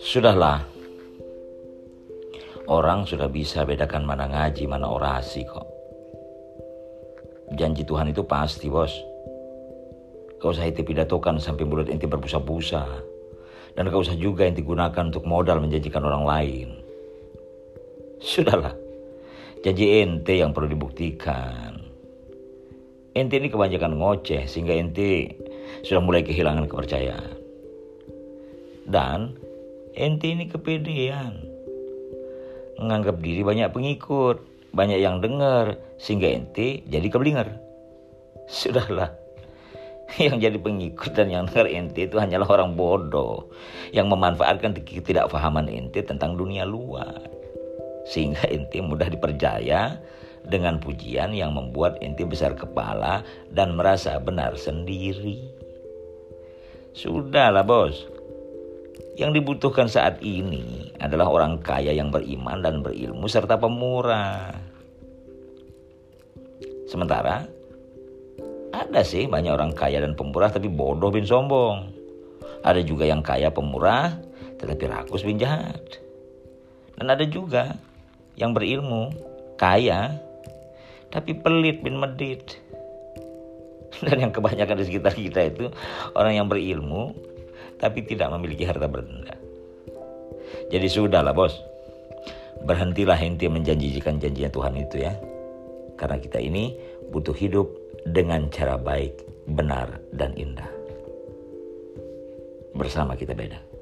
Sudahlah, orang sudah bisa bedakan mana ngaji, mana orasi kok. Janji Tuhan itu pasti bos. Kau usah inti pidatokan sampai mulut inti berbusa-busa. Dan kau usah juga inti gunakan untuk modal menjanjikan orang lain. Sudahlah, janji ente yang perlu dibuktikan. Ente ini kebanyakan ngoceh sehingga ente sudah mulai kehilangan kepercayaan. Dan ente ini kepedean. Menganggap diri banyak pengikut, banyak yang dengar, sehingga ente jadi keblinger. Sudahlah, yang jadi pengikut dan yang dengar ente itu hanyalah orang bodoh yang memanfaatkan ketidakfahaman ente tentang dunia luar. Sehingga ente mudah dipercaya dengan pujian yang membuat ente besar kepala dan merasa benar sendiri. Sudahlah bos, yang dibutuhkan saat ini adalah orang kaya yang beriman dan berilmu serta pemurah. Sementara ada sih banyak orang kaya dan pemurah tapi bodoh bin sombong. Ada juga yang kaya pemurah tetapi rakus bin jahat. Dan ada juga yang berilmu, kaya tapi pelit bin medit. Dan yang kebanyakan di sekitar kita itu orang yang berilmu tapi tidak memiliki harta benda. Jadi sudahlah bos, berhentilah ente menjanjikan janjinya Tuhan itu ya. Karena kita ini butuh hidup dengan cara baik, benar, dan indah. Bersama kita beda.